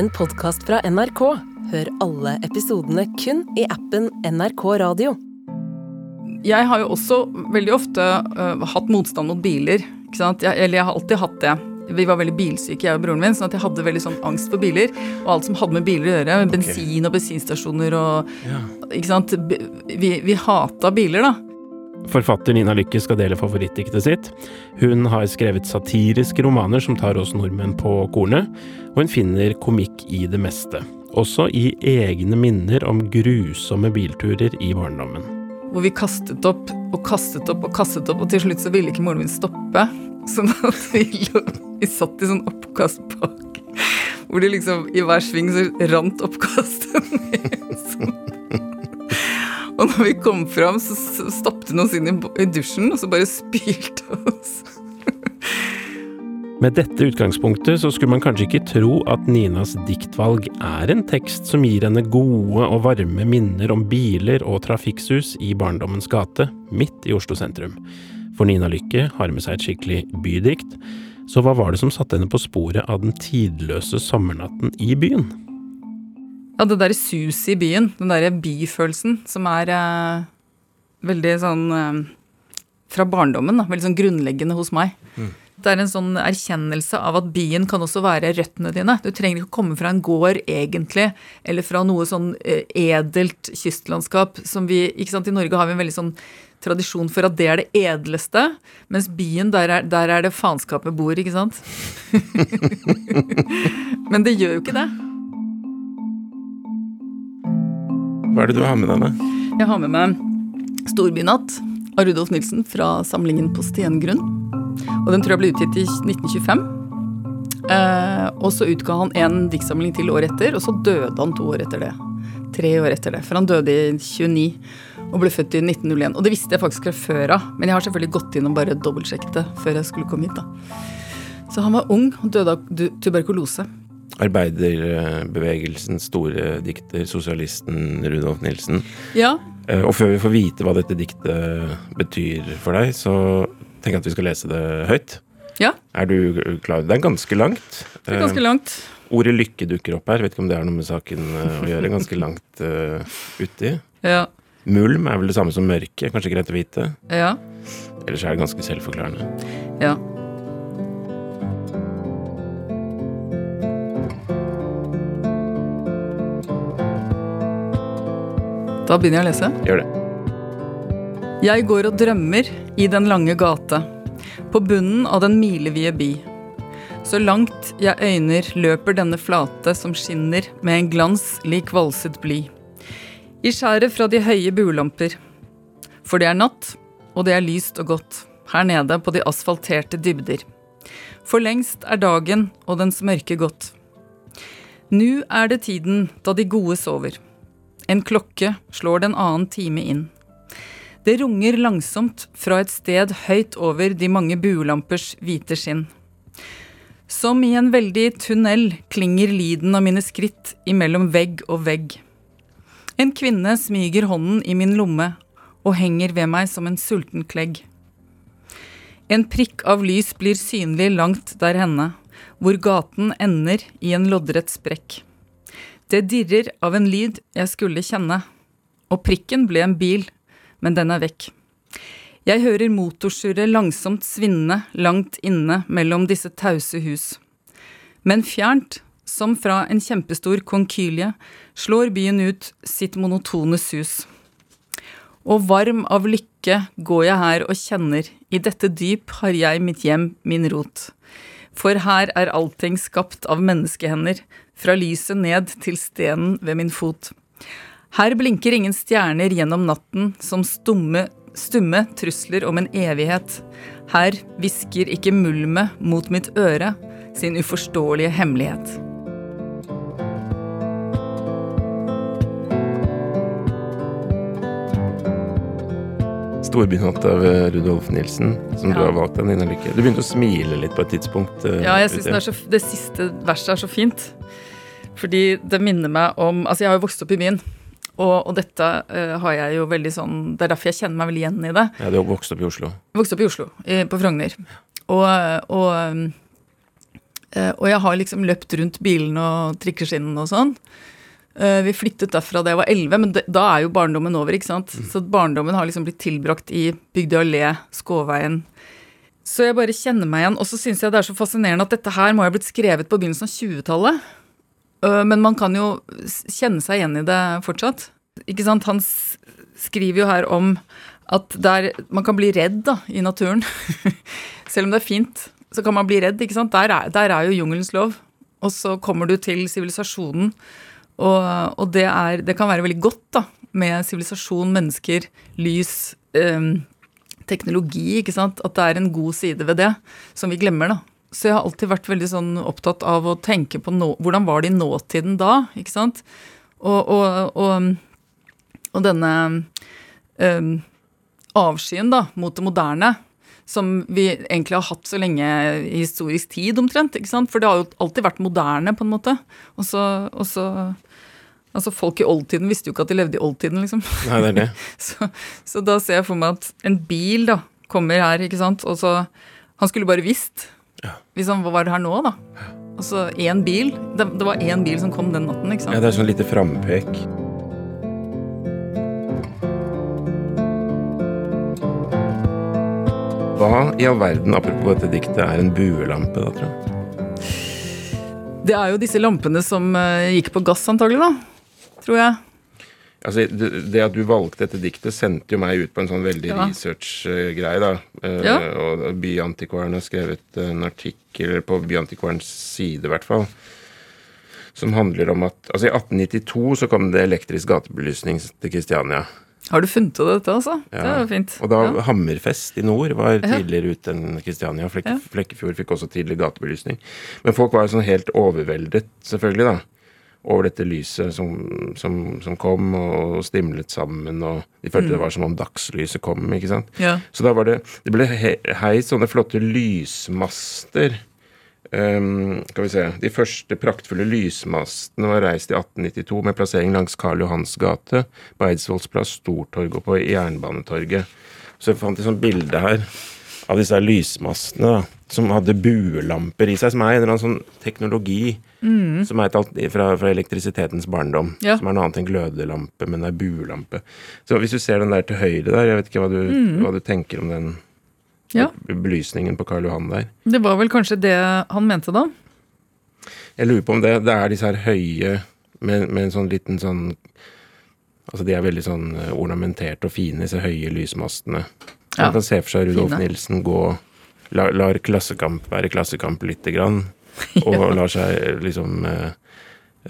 en podkast fra NRK. Hør alle episodene kun i appen NRK Radio. Jeg har jo også veldig ofte uh, hatt motstand mot biler. Ikke sant? Jeg, eller jeg har alltid hatt det. Vi var veldig bilsyke, jeg og broren min, sånn at jeg hadde veldig sånn angst for biler. Og alt som hadde med biler å gjøre. Bensin og bensinstasjoner og Ikke sant. Vi, vi hata biler, da. Forfatter Nina Lykke skal dele favorittdiktet sitt. Hun har skrevet satiriske romaner som tar oss nordmenn på kornet, og hun finner komikk i det meste. Også i egne minner om grusomme bilturer i barndommen. Hvor vi kastet opp og kastet opp og kastet opp, og til slutt så ville ikke moren min stoppe. Sånn at vi, lå, vi satt i sånn oppkast bak. Hvor det liksom i hver sving så rant oppkastet ned. Og når vi kom fram, så s- stoppet hun oss inn i dusjen, og så bare spylte oss. Med dette utgangspunktet så skulle man kanskje ikke tro at Ninas diktvalg er en tekst som gir henne gode og varme minner om biler og trafikksus i barndommens gate, midt i Oslo sentrum. For Nina Lykke har med seg et skikkelig bydikt, så hva var det som satte henne på sporet av den tidløse sommernatten i byen? Ja, det derre suset i byen, den derre byfølelsen, som er eh, veldig sånn eh, fra barndommen, da. Veldig sånn grunnleggende hos meg. Det er en sånn erkjennelse av at byen kan også være røttene dine. Du trenger ikke å komme fra en gård egentlig, eller fra noe sånn eh, edelt kystlandskap som vi Ikke sant, i Norge har vi en veldig sånn tradisjon for at det er det edleste, mens byen, der er, der er det faenskapet bor, ikke sant? Men det gjør jo ikke det. Hva er det du har med deg? med? Jeg har med meg Storbynatt av Rudolf Nilsen fra samlingen på Stengrunn. Og den tror jeg ble utgitt i 1925. Eh, og så utga han en diktsamling til året etter, og så døde han to år etter det. Tre år etter det, for han døde i 29 og ble født i 1901. Og det visste jeg faktisk fra før av, men jeg har selvfølgelig gått inn og bare dobbeltsjekket det før jeg skulle komme hit. da. Så han var ung og døde av tuberkulose. Arbeiderbevegelsens store dikter, sosialisten Rudolf Nilsen. Ja, Eh, Og før vi får vite hva dette diktet betyr for deg, så tenker jeg at vi skal lese det høyt. ja Er du klar? Det er ganske langt. det er ganske langt. Eh, Ordet lykke dukker opp her. Vet ikke om det har noe med saken eh, å gjøre. Ganske langt uh, uti. Ja, Mulm er vel det samme som mørke. Kanskje greit å vite. ja, Ellers er det ganske selvforklarende. ja. Da begynner jeg å lese. Gjør det. Jeg går og drømmer i den lange gate, på bunnen av den milevide by. Så langt jeg øyner løper denne flate som skinner med en glans lik valset bly. I skjæret fra de høye buelamper. For det er natt, og det er lyst og godt, her nede på de asfalterte dybder. For lengst er dagen og dens mørke gått. Nu er det tiden da de gode sover. En klokke slår den annen time inn. Det runger langsomt fra et sted høyt over de mange buelampers hvite skinn. Som i en veldig tunnel klinger lyden av mine skritt imellom vegg og vegg. En kvinne smyger hånden i min lomme og henger ved meg som en sulten klegg. En prikk av lys blir synlig langt der henne, hvor gaten ender i en loddrett sprekk. Det dirrer av en lyd jeg skulle kjenne, og prikken ble en bil, men den er vekk. Jeg hører motorsurret langsomt svinne langt inne mellom disse tause hus. Men fjernt, som fra en kjempestor konkylie, slår byen ut sitt monotone sus. Og varm av lykke går jeg her og kjenner, i dette dyp har jeg mitt hjem, min rot. For her er allting skapt av menneskehender, fra lyset ned til stenen ved min fot. Her blinker ingen stjerner gjennom natten som stumme, stumme trusler om en evighet. Her hvisker ikke mulmet mot mitt øre sin uforståelige hemmelighet. Storbynatt av eh, Rudolf Nilsen, som du har valgt deg, Nina Lykke. Du begynte å smile litt på et tidspunkt. eh, Ja, jeg syns det, det siste verset er så fint. Fordi det minner meg om Altså, jeg har jo vokst opp i byen. Og, og dette uh, har jeg jo veldig sånn Det er derfor jeg kjenner meg veldig igjen i det. Ja, du har vokst opp i Oslo. Jeg vokste opp i Oslo, i, på Frogner. Og, og Eh, og jeg har liksom løpt rundt bilene og trikkeskinnene og sånn. Uh, vi flyttet derfra da jeg var 11, men de, da er jo barndommen over. ikke sant? Så barndommen har liksom blitt tilbrakt i Bygdøy allé, Skåveien. Så jeg bare kjenner meg igjen. Og så syns jeg det er så fascinerende at dette her må ha blitt skrevet på begynnelsen av 20-tallet. Øh, Men man kan jo kjenne seg igjen i det fortsatt. Ikke sant? Han skriver jo her om at der, man kan bli redd da, i naturen. Selv om det er fint, så kan man bli redd. ikke sant? Der er, der er jo jungelens lov. Og så kommer du til sivilisasjonen, og, og det, er, det kan være veldig godt da, med sivilisasjon, mennesker, lys, øhm, teknologi, ikke sant? At det er en god side ved det, som vi glemmer, da. Så jeg har alltid vært veldig sånn opptatt av å tenke på nå, hvordan var det i nåtiden da, ikke sant? Og, og, og, og denne um, avskyen da, mot det moderne, som vi egentlig har hatt så lenge i historisk tid omtrent, ikke sant? For det har jo alltid vært moderne, på en måte. Og så, og så Altså, folk i oldtiden visste jo ikke at de levde i oldtiden, liksom. Nei, det er det. Så, så da ser jeg for meg at en bil da, kommer her, ikke sant, og så Han skulle bare visst. Hvis han var her nå, da. Og så én bil. Det, det var én bil som kom den natten, ikke sant. Ja, det er sånn lite frampek. Hva i all verden, apropos dette diktet, er en buelampe, da, tror jeg? Det er jo disse lampene som eh, gikk på gass, antagelig, da. Tror jeg. Altså, det, det at du valgte dette diktet, sendte jo meg ut på en sånn veldig Ja. research-greie, da. Eh, Ja. Og Byantikvaren har skrevet en artikkel på Byantikvarens side, i hvert fall, som handler om at Altså, i 1892 så kom det elektrisk gatebelysning til Kristiania. Har du funnet ut dette, altså? Det Ja. er jo fint. Og da ja. Hammerfest i nord var tidligere ute enn Kristiania. Flekke, Flekkefjord fikk også tidlig gatebelysning. Men folk var jo sånn helt overveldet, selvfølgelig, da. Over dette lyset som, som, som kom og stimlet sammen, og de følte Mm. det var som om dagslyset kom, ikke sant. ja. Så da var det Det ble heist sånne flotte lysmaster. Um, skal vi se De første praktfulle lysmastene var reist i 1892 med plassering langs Karl Johans gate, på Eidsvolls plass, Stortorg og på Jernbanetorget. Så jeg fant et sånt bilde her av disse lysmastene som hadde buelamper i seg, som er en eller annen sånn teknologi som er fra, fra elektrisitetens barndom. Ja. Som er noe annet enn glødelampe, men det er buelampe. Så hvis du ser den der til høyre der, jeg vet ikke hva du, hva du tenker om den Ja. belysningen på Karl Johan der. Det var vel kanskje det han mente, da? Jeg lurer på om det, det er disse her høye med, med en sånn liten sånn Altså de er veldig sånn eh, ornamenterte og fine, disse høye lysmastene. Så Ja, Man kan se for seg Rudolf fine. Nilsen gå lar, Lar Klassekamp være Klassekamp lite grann, og lar seg liksom uh,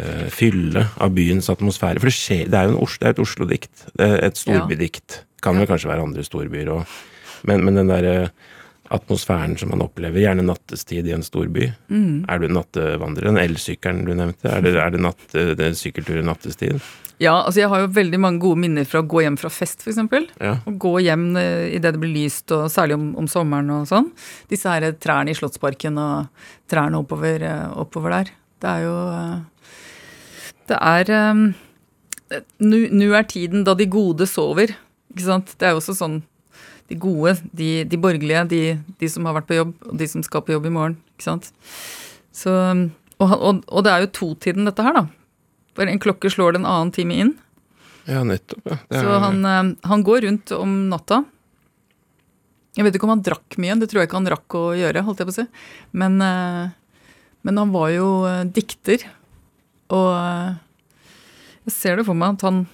uh, fylle av byens atmosfære. For det, skjer, det er jo en Os- det er et Oslo-dikt. Et storbydikt. Kan vel kanskje være andre storbyer òg. Men, men den derre atmosfæren som man opplever, gjerne nattestid i en storby. Mm. Er du nattevandrer? Den elsykkelen du nevnte, er det, er det, natt, det sykkeltur i nattestid? Ja, altså jeg har jo veldig mange gode minner fra å gå hjem fra fest, f.eks. Ja. Å gå hjem i idet det blir lyst, og særlig om, om sommeren og sånn. Disse her trærne i Slottsparken og trærne oppover, eh, oppover der. Det er jo eh, Det er eh, nå er tiden da de gode sover. Ikke sant? Det er jo også sånn De gode, de, de borgerlige, de, de som har vært på jobb, og de som skal på jobb i morgen. Ikke sant? Så, og, og, og det er jo totiden, dette her, da. For en klokke slår det en annen time inn. Ja, nettopp. Ja. Det Så er- han, eh, han går rundt om natta. Jeg vet ikke om han drakk mye, det tror jeg ikke han rakk å gjøre, holdt jeg på å si. Men, eh, men han var jo eh, dikter. Og jeg ser det for meg at han,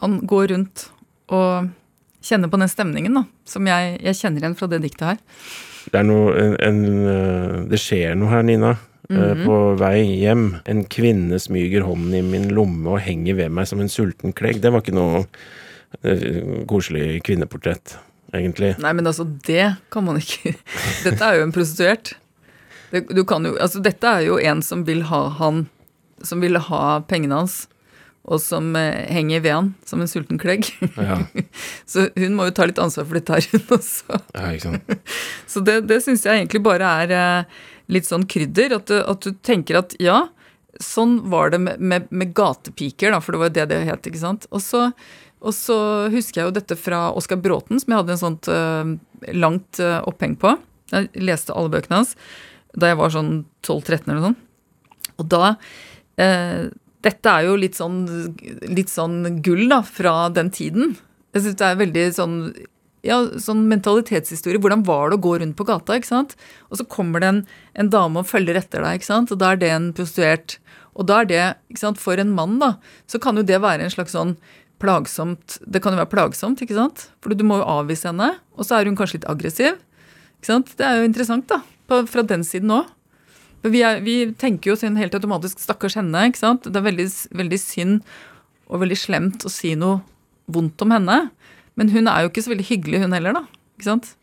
han går rundt og kjenner på den stemningen da, som jeg, jeg kjenner igjen fra det diktet her. Det er noe en, en, Det skjer noe her, Nina. Mhm. På vei hjem. En kvinne smyger hånden i min lomme og henger ved meg som en sulten klegg. Det var ikke noe eh, koselig kvinneportrett, egentlig. Nei, men altså, det kan man ikke Dette er jo en prostituert. Det, du kan jo, altså, dette er jo en som vil ha han Som vil ha pengene hans, og som eh, henger ved han som en sulten klegg. Ja, Så hun må jo ta litt ansvar for dette her, hun også. ja ikke sant. Så det, det syns jeg egentlig bare er eh, litt sånn krydder. At du, at du tenker at ja, sånn var det med, med, med gatepiker, da, for det var jo det det het, ikke sant. Og så, og så husker jeg jo dette fra Oskar Bråten, som jeg hadde en sånt eh, langt eh, oppheng på. Jeg leste alle bøkene hans. da jeg var sånn 12-13 eller noe sånt. Og da eh, Dette er jo litt sånn, litt sånn gull da, fra den tiden. Jeg synes det er veldig sånn ja, sånn mentalitetshistorie. Hvordan var det å gå rundt på gata? ikke sant? Og så kommer det en, en dame og følger etter deg, ikke sant? og da er det en prostituert. Og da er det, ikke sant, for en mann, da, så kan jo det være en slags sånn plagsomt Det kan jo være plagsomt, ikke sant? For du må jo avvise henne, og så er hun kanskje litt aggressiv. ikke sant? Det er jo interessant, da, på, fra den siden òg. Vi, vi, tenker jo sin helt automatisk 'stakkars henne'. ikke sant? Det er veldig, veldig synd og veldig slemt å si noe vondt om henne. Men hun er jo ikke så veldig hyggelig, hun heller, da. ikke sant?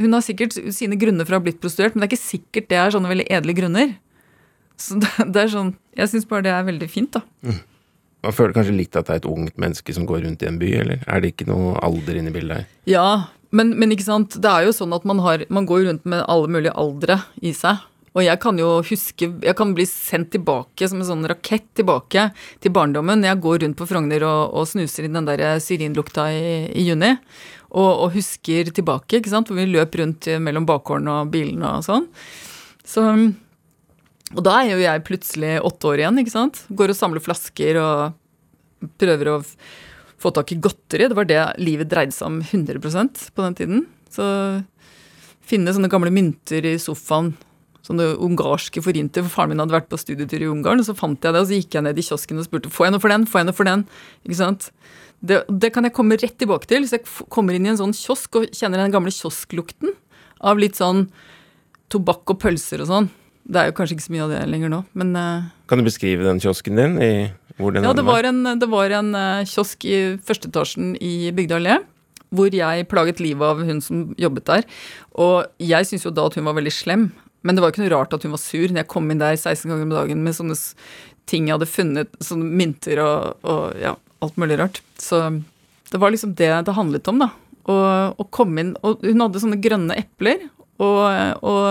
Hun har sikkert sine grunner for å ha blitt prostituert, men det er ikke sikkert det er sånne veldig edle grunner. Så det, det er sånn, Jeg syns bare det er veldig fint, da. Mm. Man føler kanskje litt at det er et ungt menneske som går rundt i en by, eller er det ikke noe alder inne i bildet her? Ja, men, men, ikke sant, det er jo sånn at man, har, man går rundt med alle mulige aldre i seg. Og jeg kan jo huske Jeg kan bli sendt tilbake som en sånn rakett tilbake til barndommen. Jeg går rundt på Frogner og, og snuser inn den der syrinlukta i, i juni. Og, og, husker tilbake, ikke sant, for vi løp rundt mellom bakgården og bilene og sånn. Så Og da er jo jeg plutselig åtte år igjen, ikke sant. Går og samler flasker og prøver å få tak i godteri. Det var det livet dreide seg om 100% på den tiden. Så finne sånne gamle mynter i sofaen sånne ungarske forinte. For faren min hadde vært på studietur i Ungarn, og så fant jeg det, og så gikk jeg ned i kiosken og spurte får jeg noe for den, får jeg noe for den. Ikke sant? Det, det, kan jeg komme rett tilbake til. Hvis jeg kommer inn i en sånn kiosk og kjenner den gamle kiosklukten av litt sånn tobakk og pølser og sånn. Det er jo kanskje ikke så mye av det lenger nå, men uh, Kan du beskrive den kiosken din? I, hvor den ja, det var, en, det var en uh, kiosk i første etasjen i Bygdøy allé hvor jeg plaget livet av hun som jobbet der. Og jeg syntes jo da at hun var veldig slem. Men det var ikke noe rart at hun var sur når jeg kom inn der 16 ganger om dagen med sånne ting jeg hadde funnet, sånne mynter og, og ja, alt mulig rart. Så det var liksom det det handlet om, da. Å komme inn Og hun hadde sånne grønne epler og, og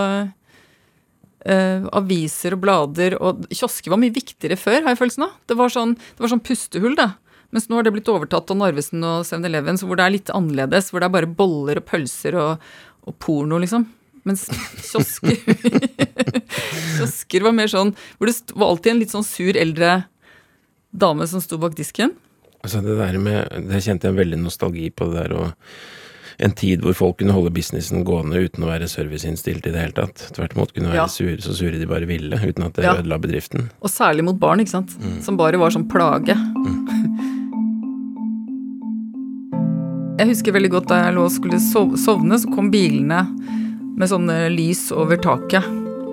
uh, aviser og blader og Kiosker var mye viktigere før, har jeg følelsen av. Det var sånn, det var sånn pustehull, da. Mens nå har det blitt overtatt av Narvesen og 7-Eleven, hvor det er litt annerledes. Hvor det er bare boller og pølser og, og porno, liksom. Mens kiosker Kiosker var mer sånn Hvor det var alltid en litt sånn sur eldre dame som sto bak disken. Altså det der med Det kjente jeg en veldig nostalgi på det der og en tid hvor folk kunne holde businessen gående uten å være serviceinnstilt i det hele tatt. Tvert imot kunne være ja. sure så sure de bare ville, uten at det ja. ødela bedriften. Og særlig mot barn, ikke sant. Mm. Som bare var sånn plage. Mm. Jeg husker veldig godt da jeg lå og skulle sovne, så kom bilene med sånne lys over taket.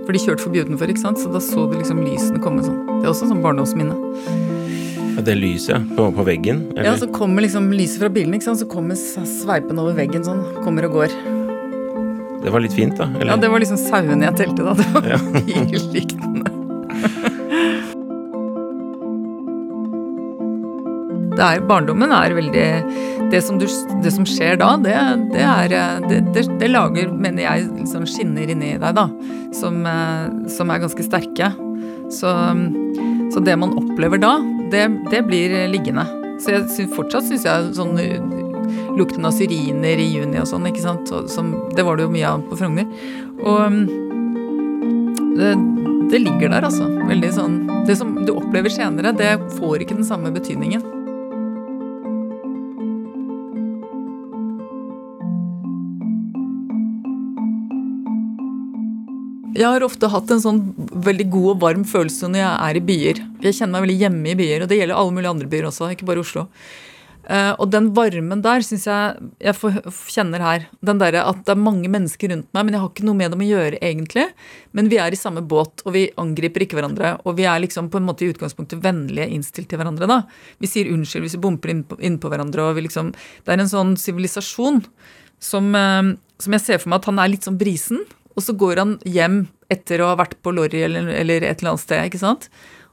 For de kjørte forbi utenfor, ikke sant? så da så du liksom lysene komme sånn. Det er også sånn barndomsminne. Ja, det lyset på, på veggen? Eller? Ja, så kommer liksom lyset fra bilen, ikke sant? så kommer sveipen over veggen sånn. Kommer og går. Det var litt fint, da? Eller? Ja, det var liksom sauene jeg telte da. Det var ja. billyktene. Er, barndommen er veldig det som, du, det som skjer da, det, det er det, det, lager, mener jeg, liksom skinner inni deg, da. Som, som er ganske sterke. Så, så, det man opplever da, det, blir liggende. Så jeg synes, fortsatt syns jeg sånn lukten av syriner i juni og sånn, ikke sant. Som, det var det jo mye av på Frogner. Og det, det ligger der, altså. Veldig sånn Det som du opplever senere, det får ikke den samme betydningen. Jeg har ofte hatt en sånn veldig god og varm følelse når jeg er i byer. Jeg kjenner meg veldig hjemme i byer, og det gjelder alle mulige andre byer også, ikke bare Oslo. Uh, og den varmen der syns jeg jeg kjenner her. Den derre at det er mange mennesker rundt meg, men jeg har ikke noe med dem å gjøre, egentlig. Men vi er i samme båt, og vi angriper ikke hverandre. Og vi er liksom på en måte i utgangspunktet vennlige innstilt til hverandre, da. Vi sier unnskyld hvis vi bumper innpå inn på hverandre, og vi liksom Det er en sånn sivilisasjon som, uh, som jeg ser for meg at han er litt sånn brisen. Og så går han hjem etter å ha vært på Lorry eller, eller et eller annet sted. ikke sant?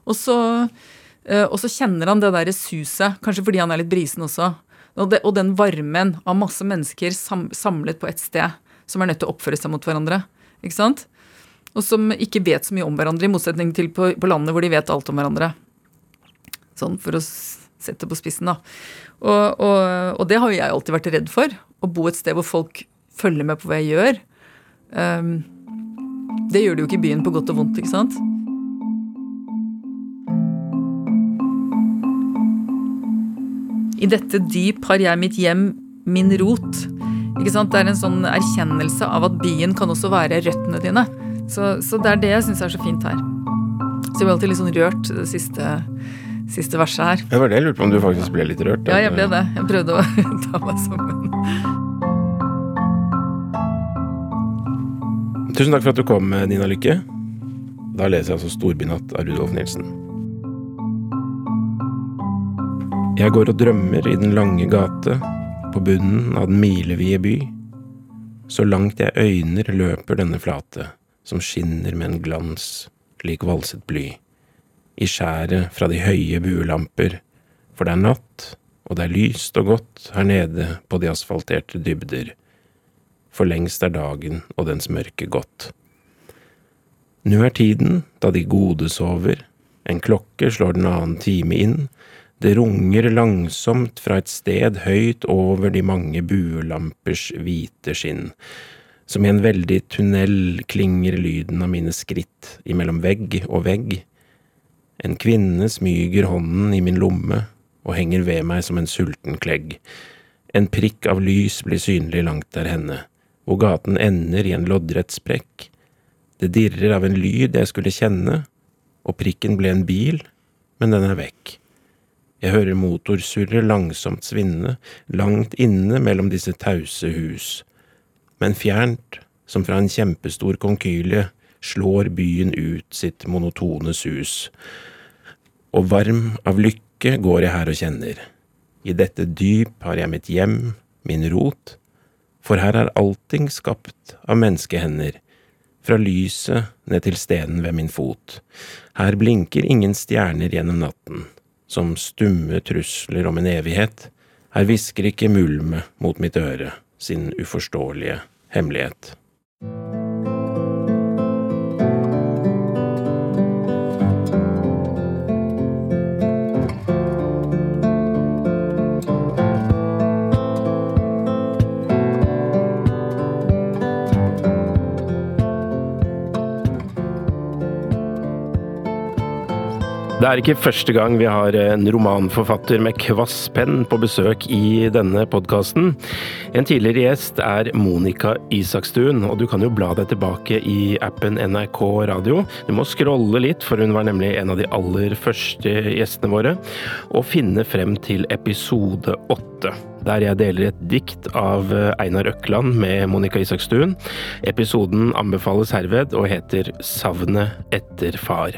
Og så, uh, og så kjenner han det derre suset, kanskje fordi han er litt brisen også. Og, det, og den varmen av masse mennesker sam, samlet på et sted, som er nødt til å oppføre seg mot hverandre. ikke sant? Og som ikke vet så mye om hverandre, i motsetning til på, på landet hvor de vet alt om hverandre. Sånn for å sette på spissen, da. Og, og, og det har jo jeg alltid vært redd for. Å bo et sted hvor folk følger med på hva jeg gjør. Um, Det gjør det jo ikke i byen på godt og vondt, ikke sant? I dette dyp har jeg mitt hjem, min rot. Ikke sant? Det er en sånn erkjennelse av at byen kan også være røttene dine. Så, så det er det jeg syns er så fint her. Så jeg ble alltid litt sånn rørt det siste, siste verset her. Det var det jeg lurte på om du faktisk ble litt rørt. Ja, jeg ble det. Jeg prøvde å ta meg sammen. Tusen takk for at du kom, Nina Lykke. Da leser jeg altså 'Storbynatt' av Rudolf Nilsen. Jeg går og drømmer i den lange gate, på bunnen av den milevide by. Så langt jeg øyner løper denne flate, som skinner med en glans lik valset bly. I skjæret fra de høye buelamper, for det er natt, og det er lyst og godt her nede på de asfalterte dybder. For lengst er dagen og dens mørke gått. Nå er tiden da de gode sover, en klokke slår den annen time inn, det runger langsomt fra et sted høyt over de mange buelampers hvite skinn. Som i en veldig tunnel klinger lyden av mine skritt imellom vegg og vegg. En kvinne smyger hånden i min lomme og henger ved meg som en sulten klegg. En prikk av lys blir synlig langt der henne, hvor gaten ender i en loddrett sprekk. Det dirrer av en lyd jeg skulle kjenne, og prikken ble en bil, men den er vekk. Jeg hører motorsurret langsomt svinne, langt inne mellom disse tause hus. Men fjernt, som fra en kjempestor konkylie, slår byen ut sitt monotone sus. Og varm av lykke går jeg her og kjenner. I dette dyp har jeg mitt hjem, min rot, for her er allting skapt av menneskehender, fra lyset ned til stenen ved min fot. Her blinker ingen stjerner gjennom natten som stumme trusler om en evighet, her hvisker ikke mulme mot mitt øre sin uforståelige hemmelighet. Det er ikke første gang vi har en romanforfatter med kvass penn på besøk i denne podkasten. En tidligere gjest er Monica Isakstuen, og du kan jo bla deg tilbake i appen NRK Radio. Du må scrolle litt, for hun var nemlig en av de aller første gjestene våre, og finne frem til episode åtte der jeg deler et dikt av Einar Økland med Monica Isakstuen. Episoden anbefales herved og heter Savnet etter far.